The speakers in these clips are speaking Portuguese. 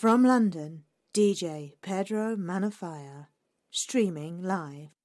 From London, DJ Pedro Manafaya, streaming live.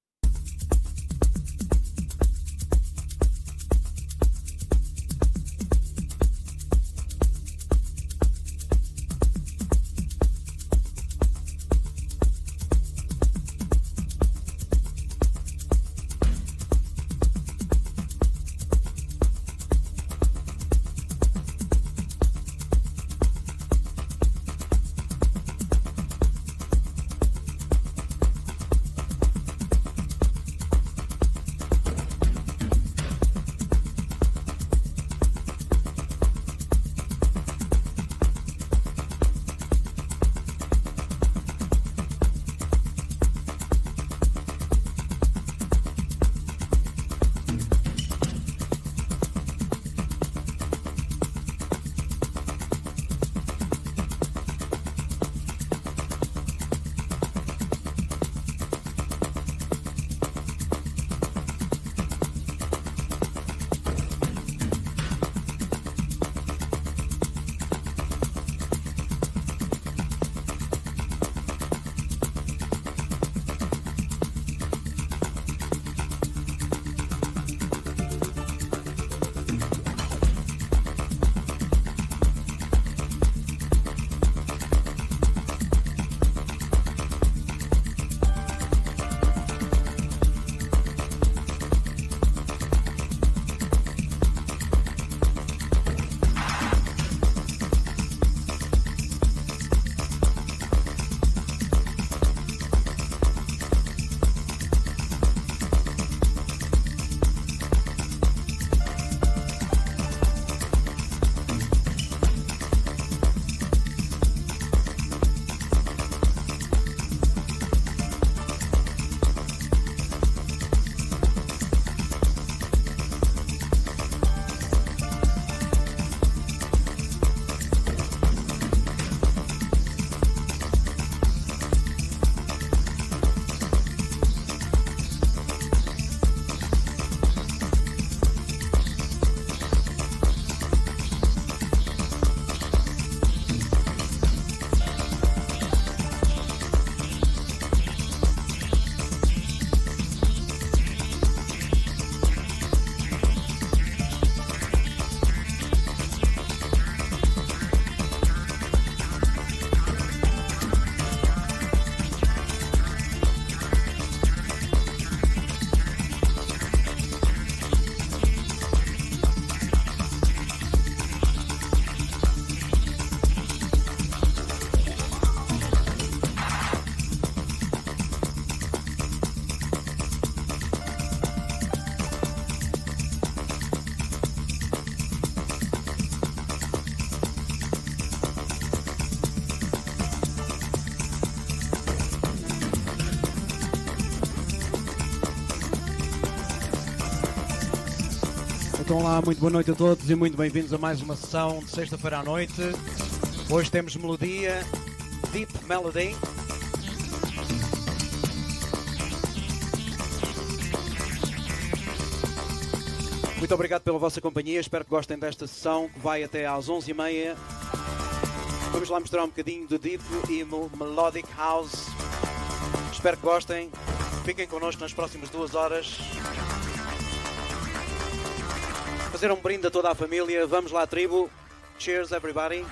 Então lá, muito boa noite a todos e muito bem-vindos a mais uma sessão de sexta-feira à noite. Hoje temos melodia, Deep Melody. Muito obrigado pela vossa companhia, espero que gostem desta sessão que vai até às 11h30. Vamos lá mostrar um bocadinho de Deep e Melodic House. Espero que gostem. Fiquem connosco nas próximas duas horas fazer um brinde a toda a família. Vamos lá, tribo. Cheers, everybody.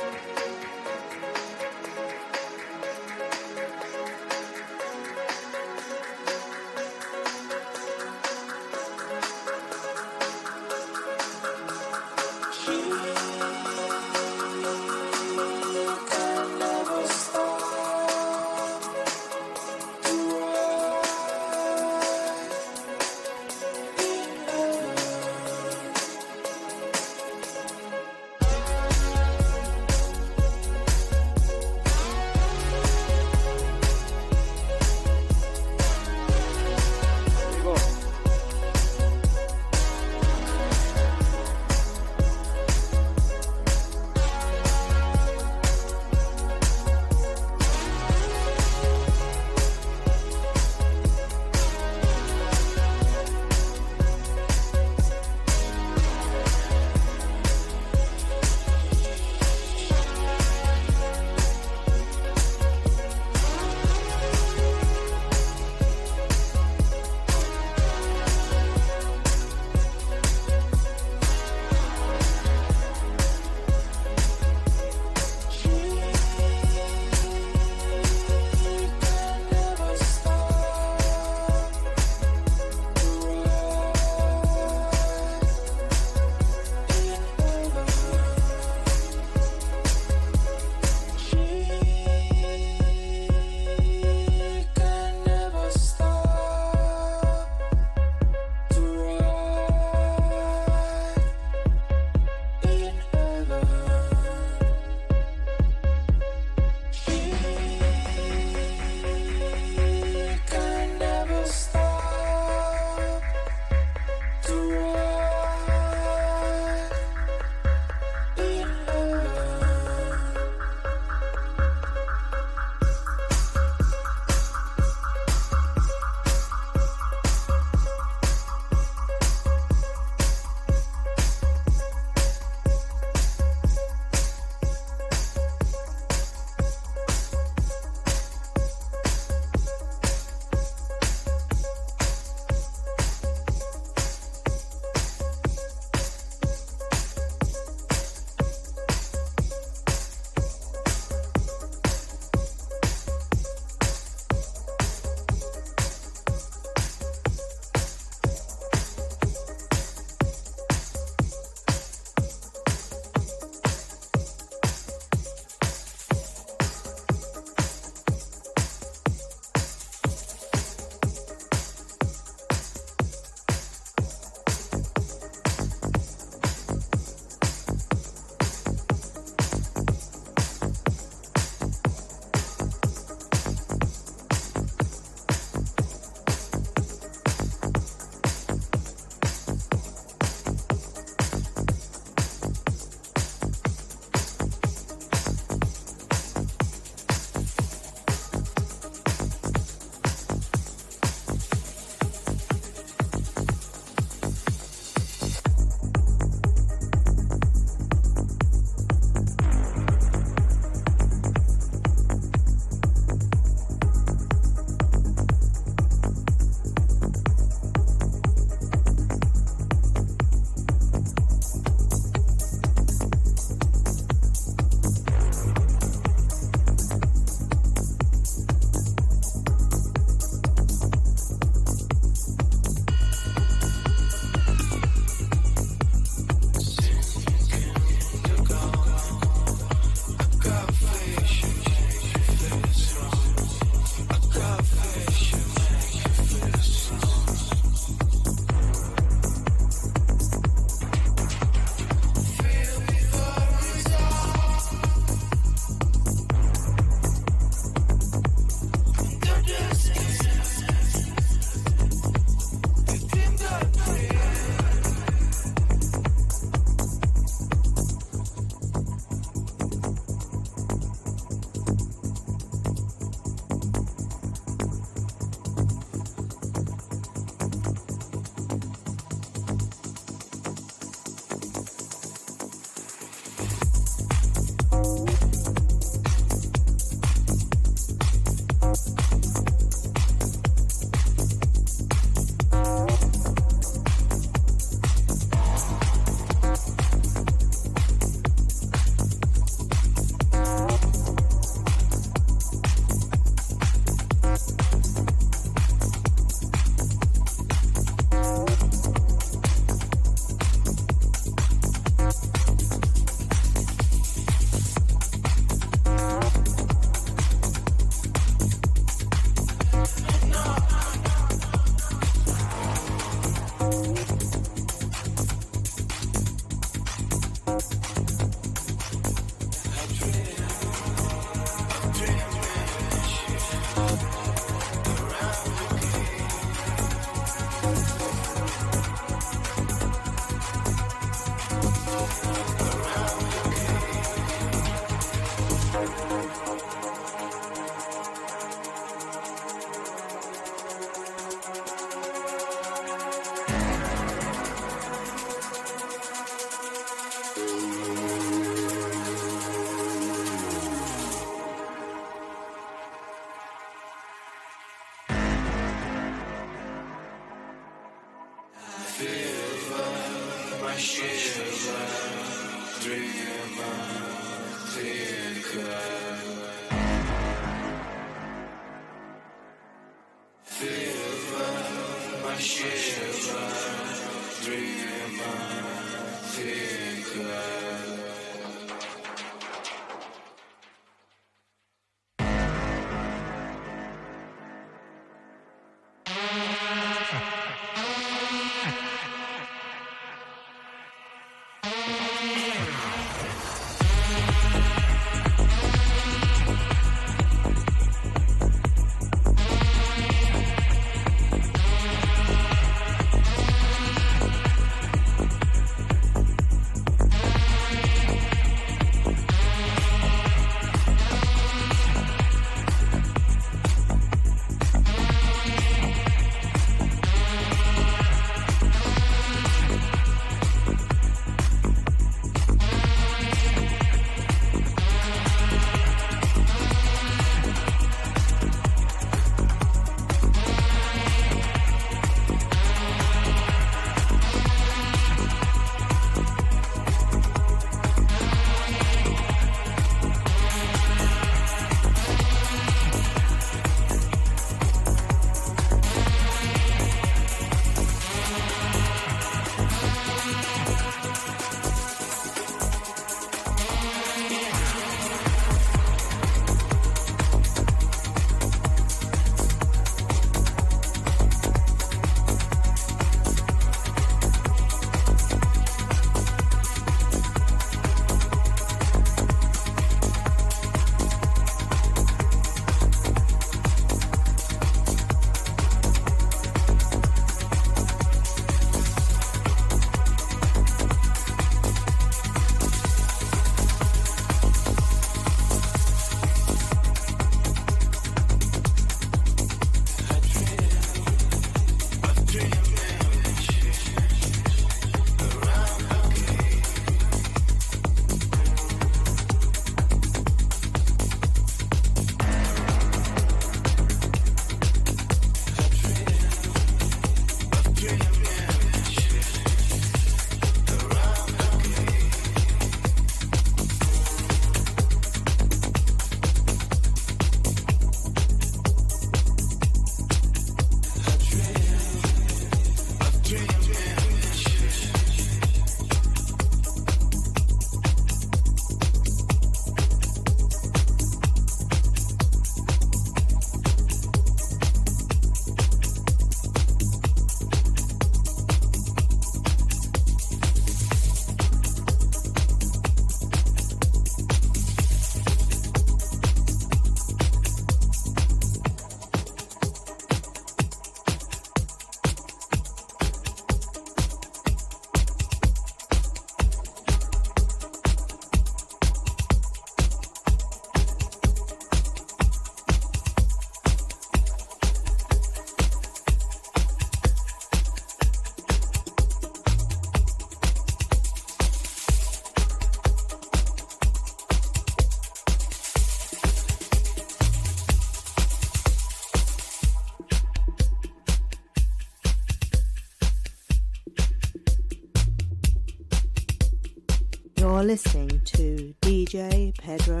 Listening to DJ Pedro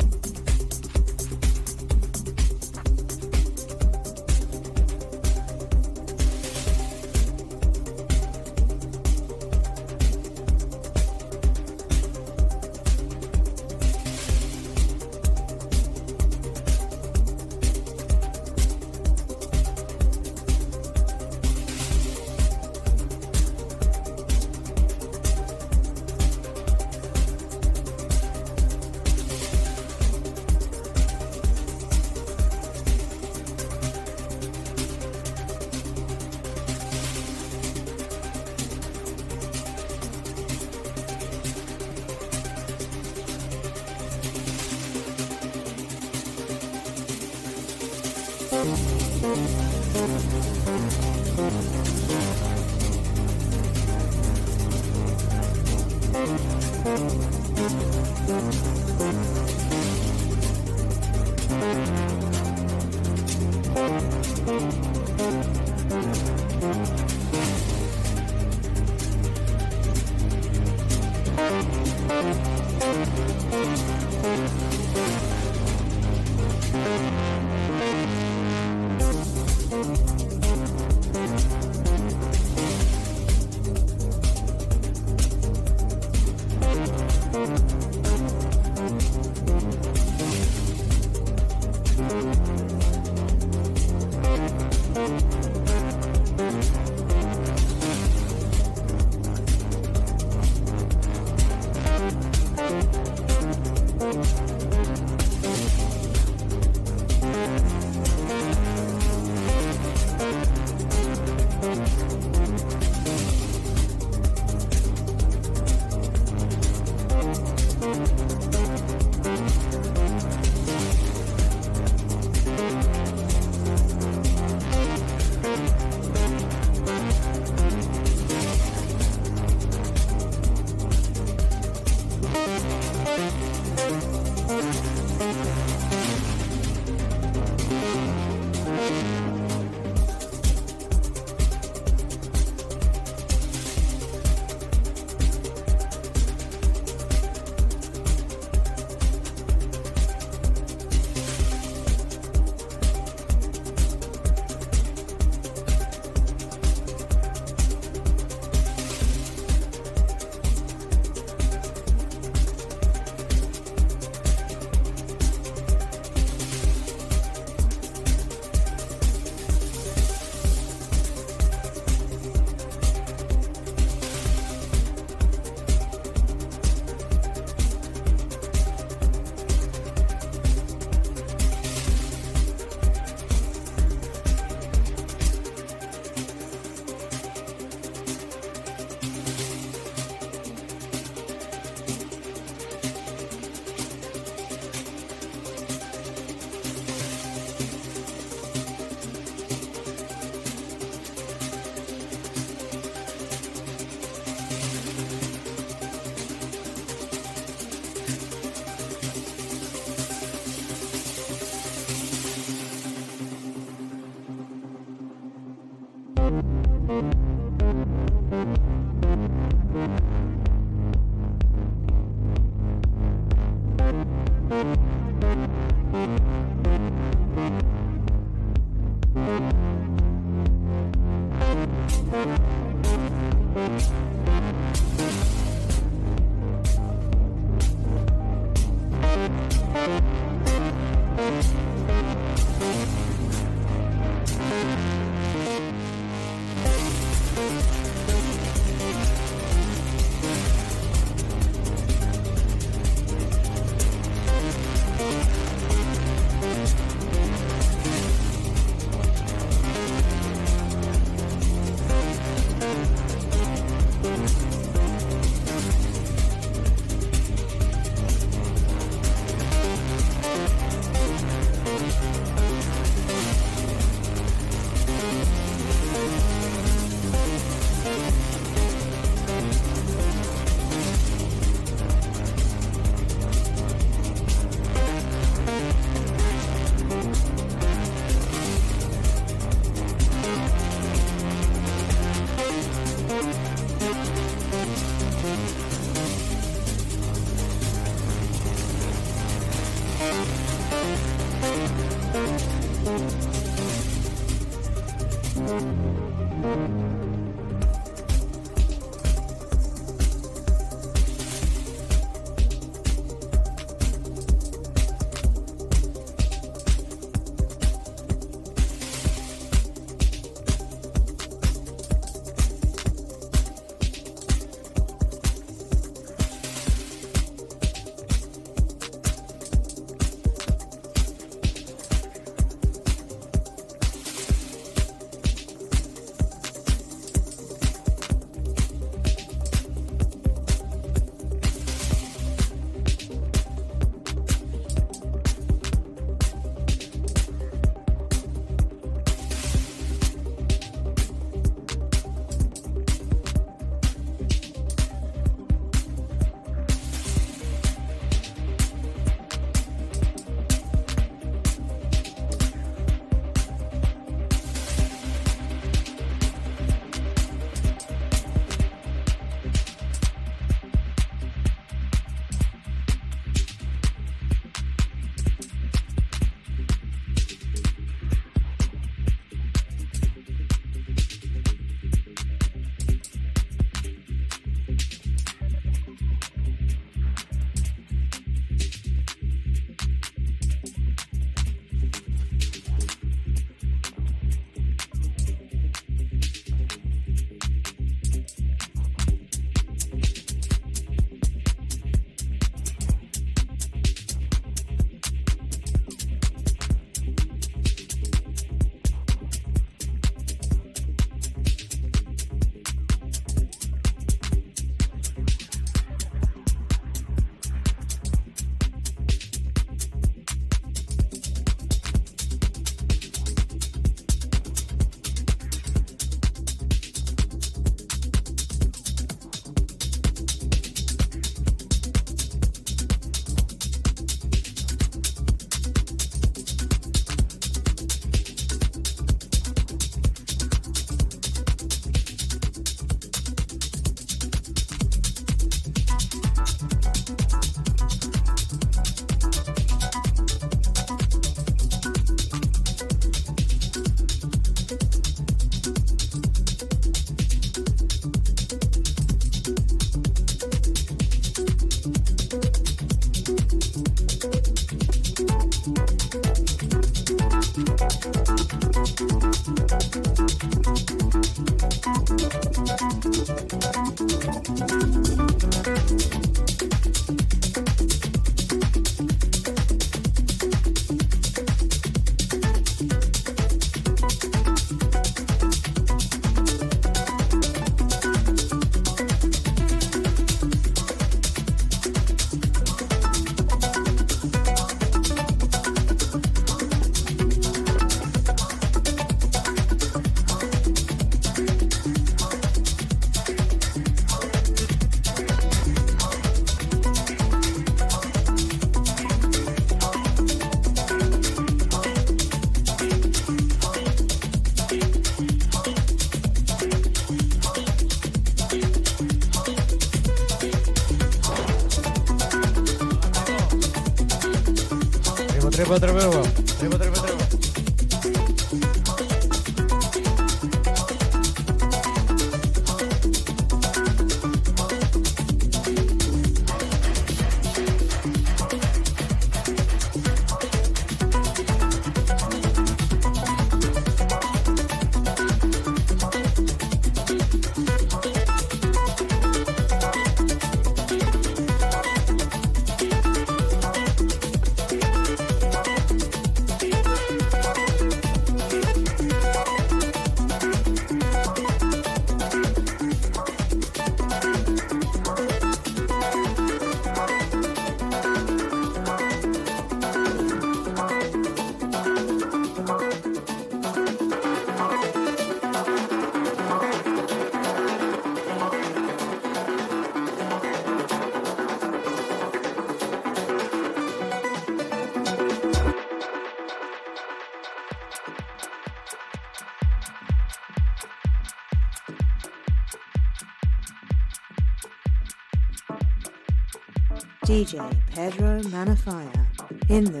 DJ Pedro Manafire in the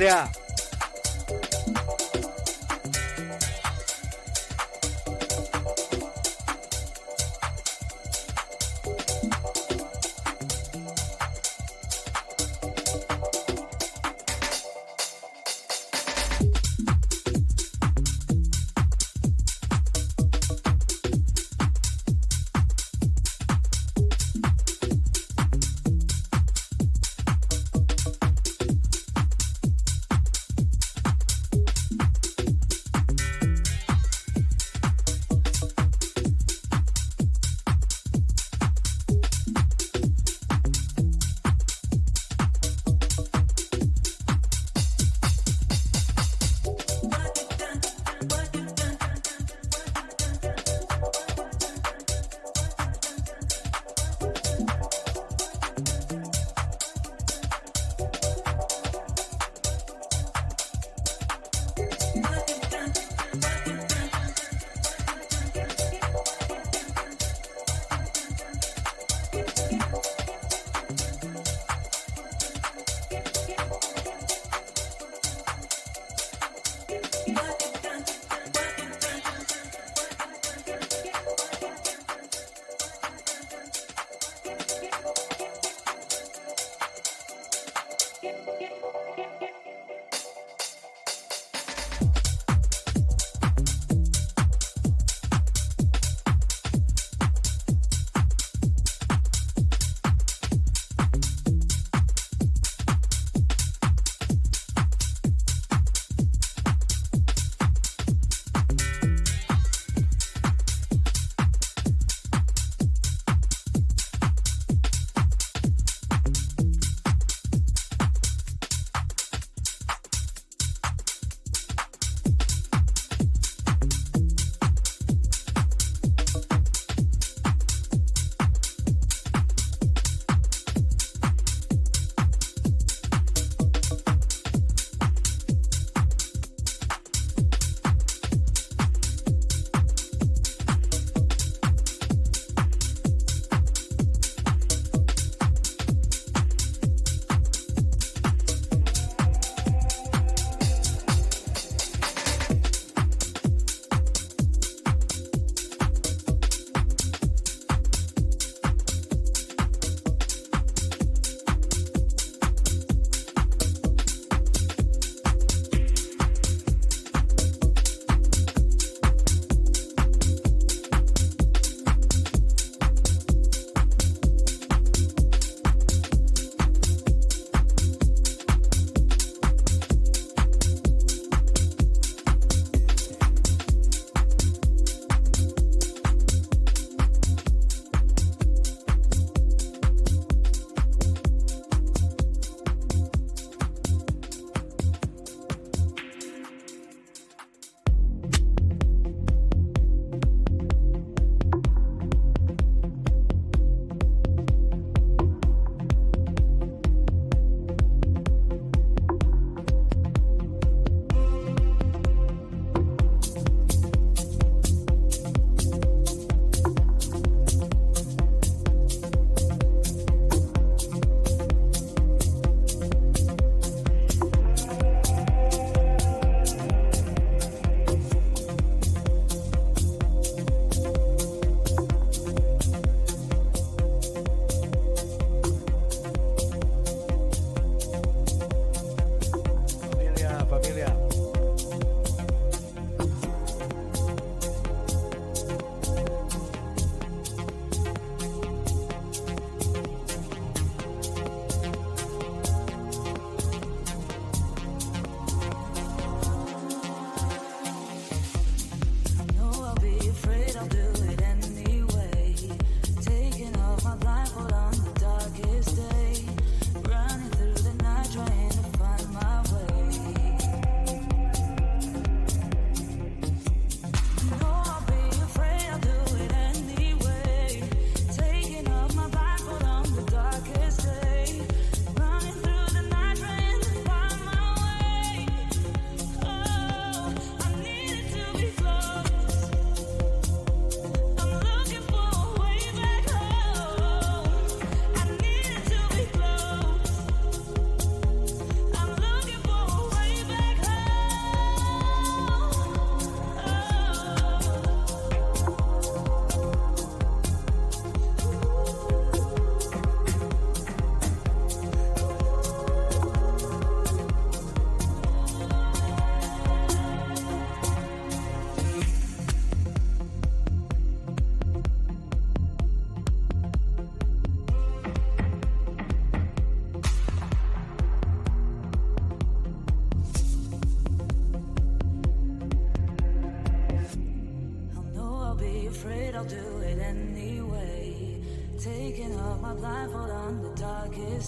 இல்லையா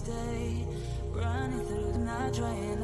day. Running through the night, trying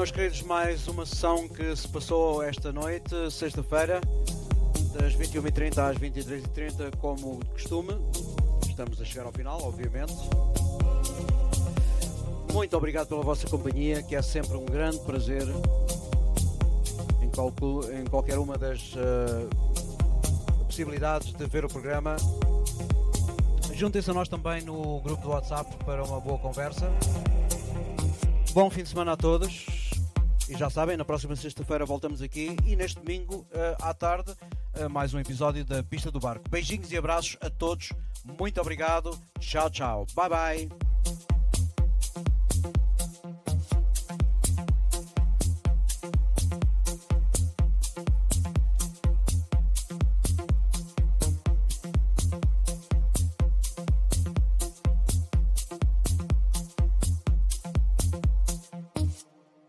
meus queridos, mais uma sessão que se passou esta noite, sexta-feira, das 21h30 às 23h30, como de costume. Estamos a chegar ao final, obviamente. Muito obrigado pela vossa companhia, que é sempre um grande prazer em, em qualquer uma das eh, possibilidades de ver o programa. Juntem-se a nós também no grupo do WhatsApp para uma boa conversa. Bom fim de semana a todos. E já sabem, na próxima sexta-feira voltamos aqui e neste domingo eh, à tarde eh, mais um episódio da Pista do Barco. Beijinhos e abraços a todos. Muito obrigado. Tchau, tchau. Bye bye.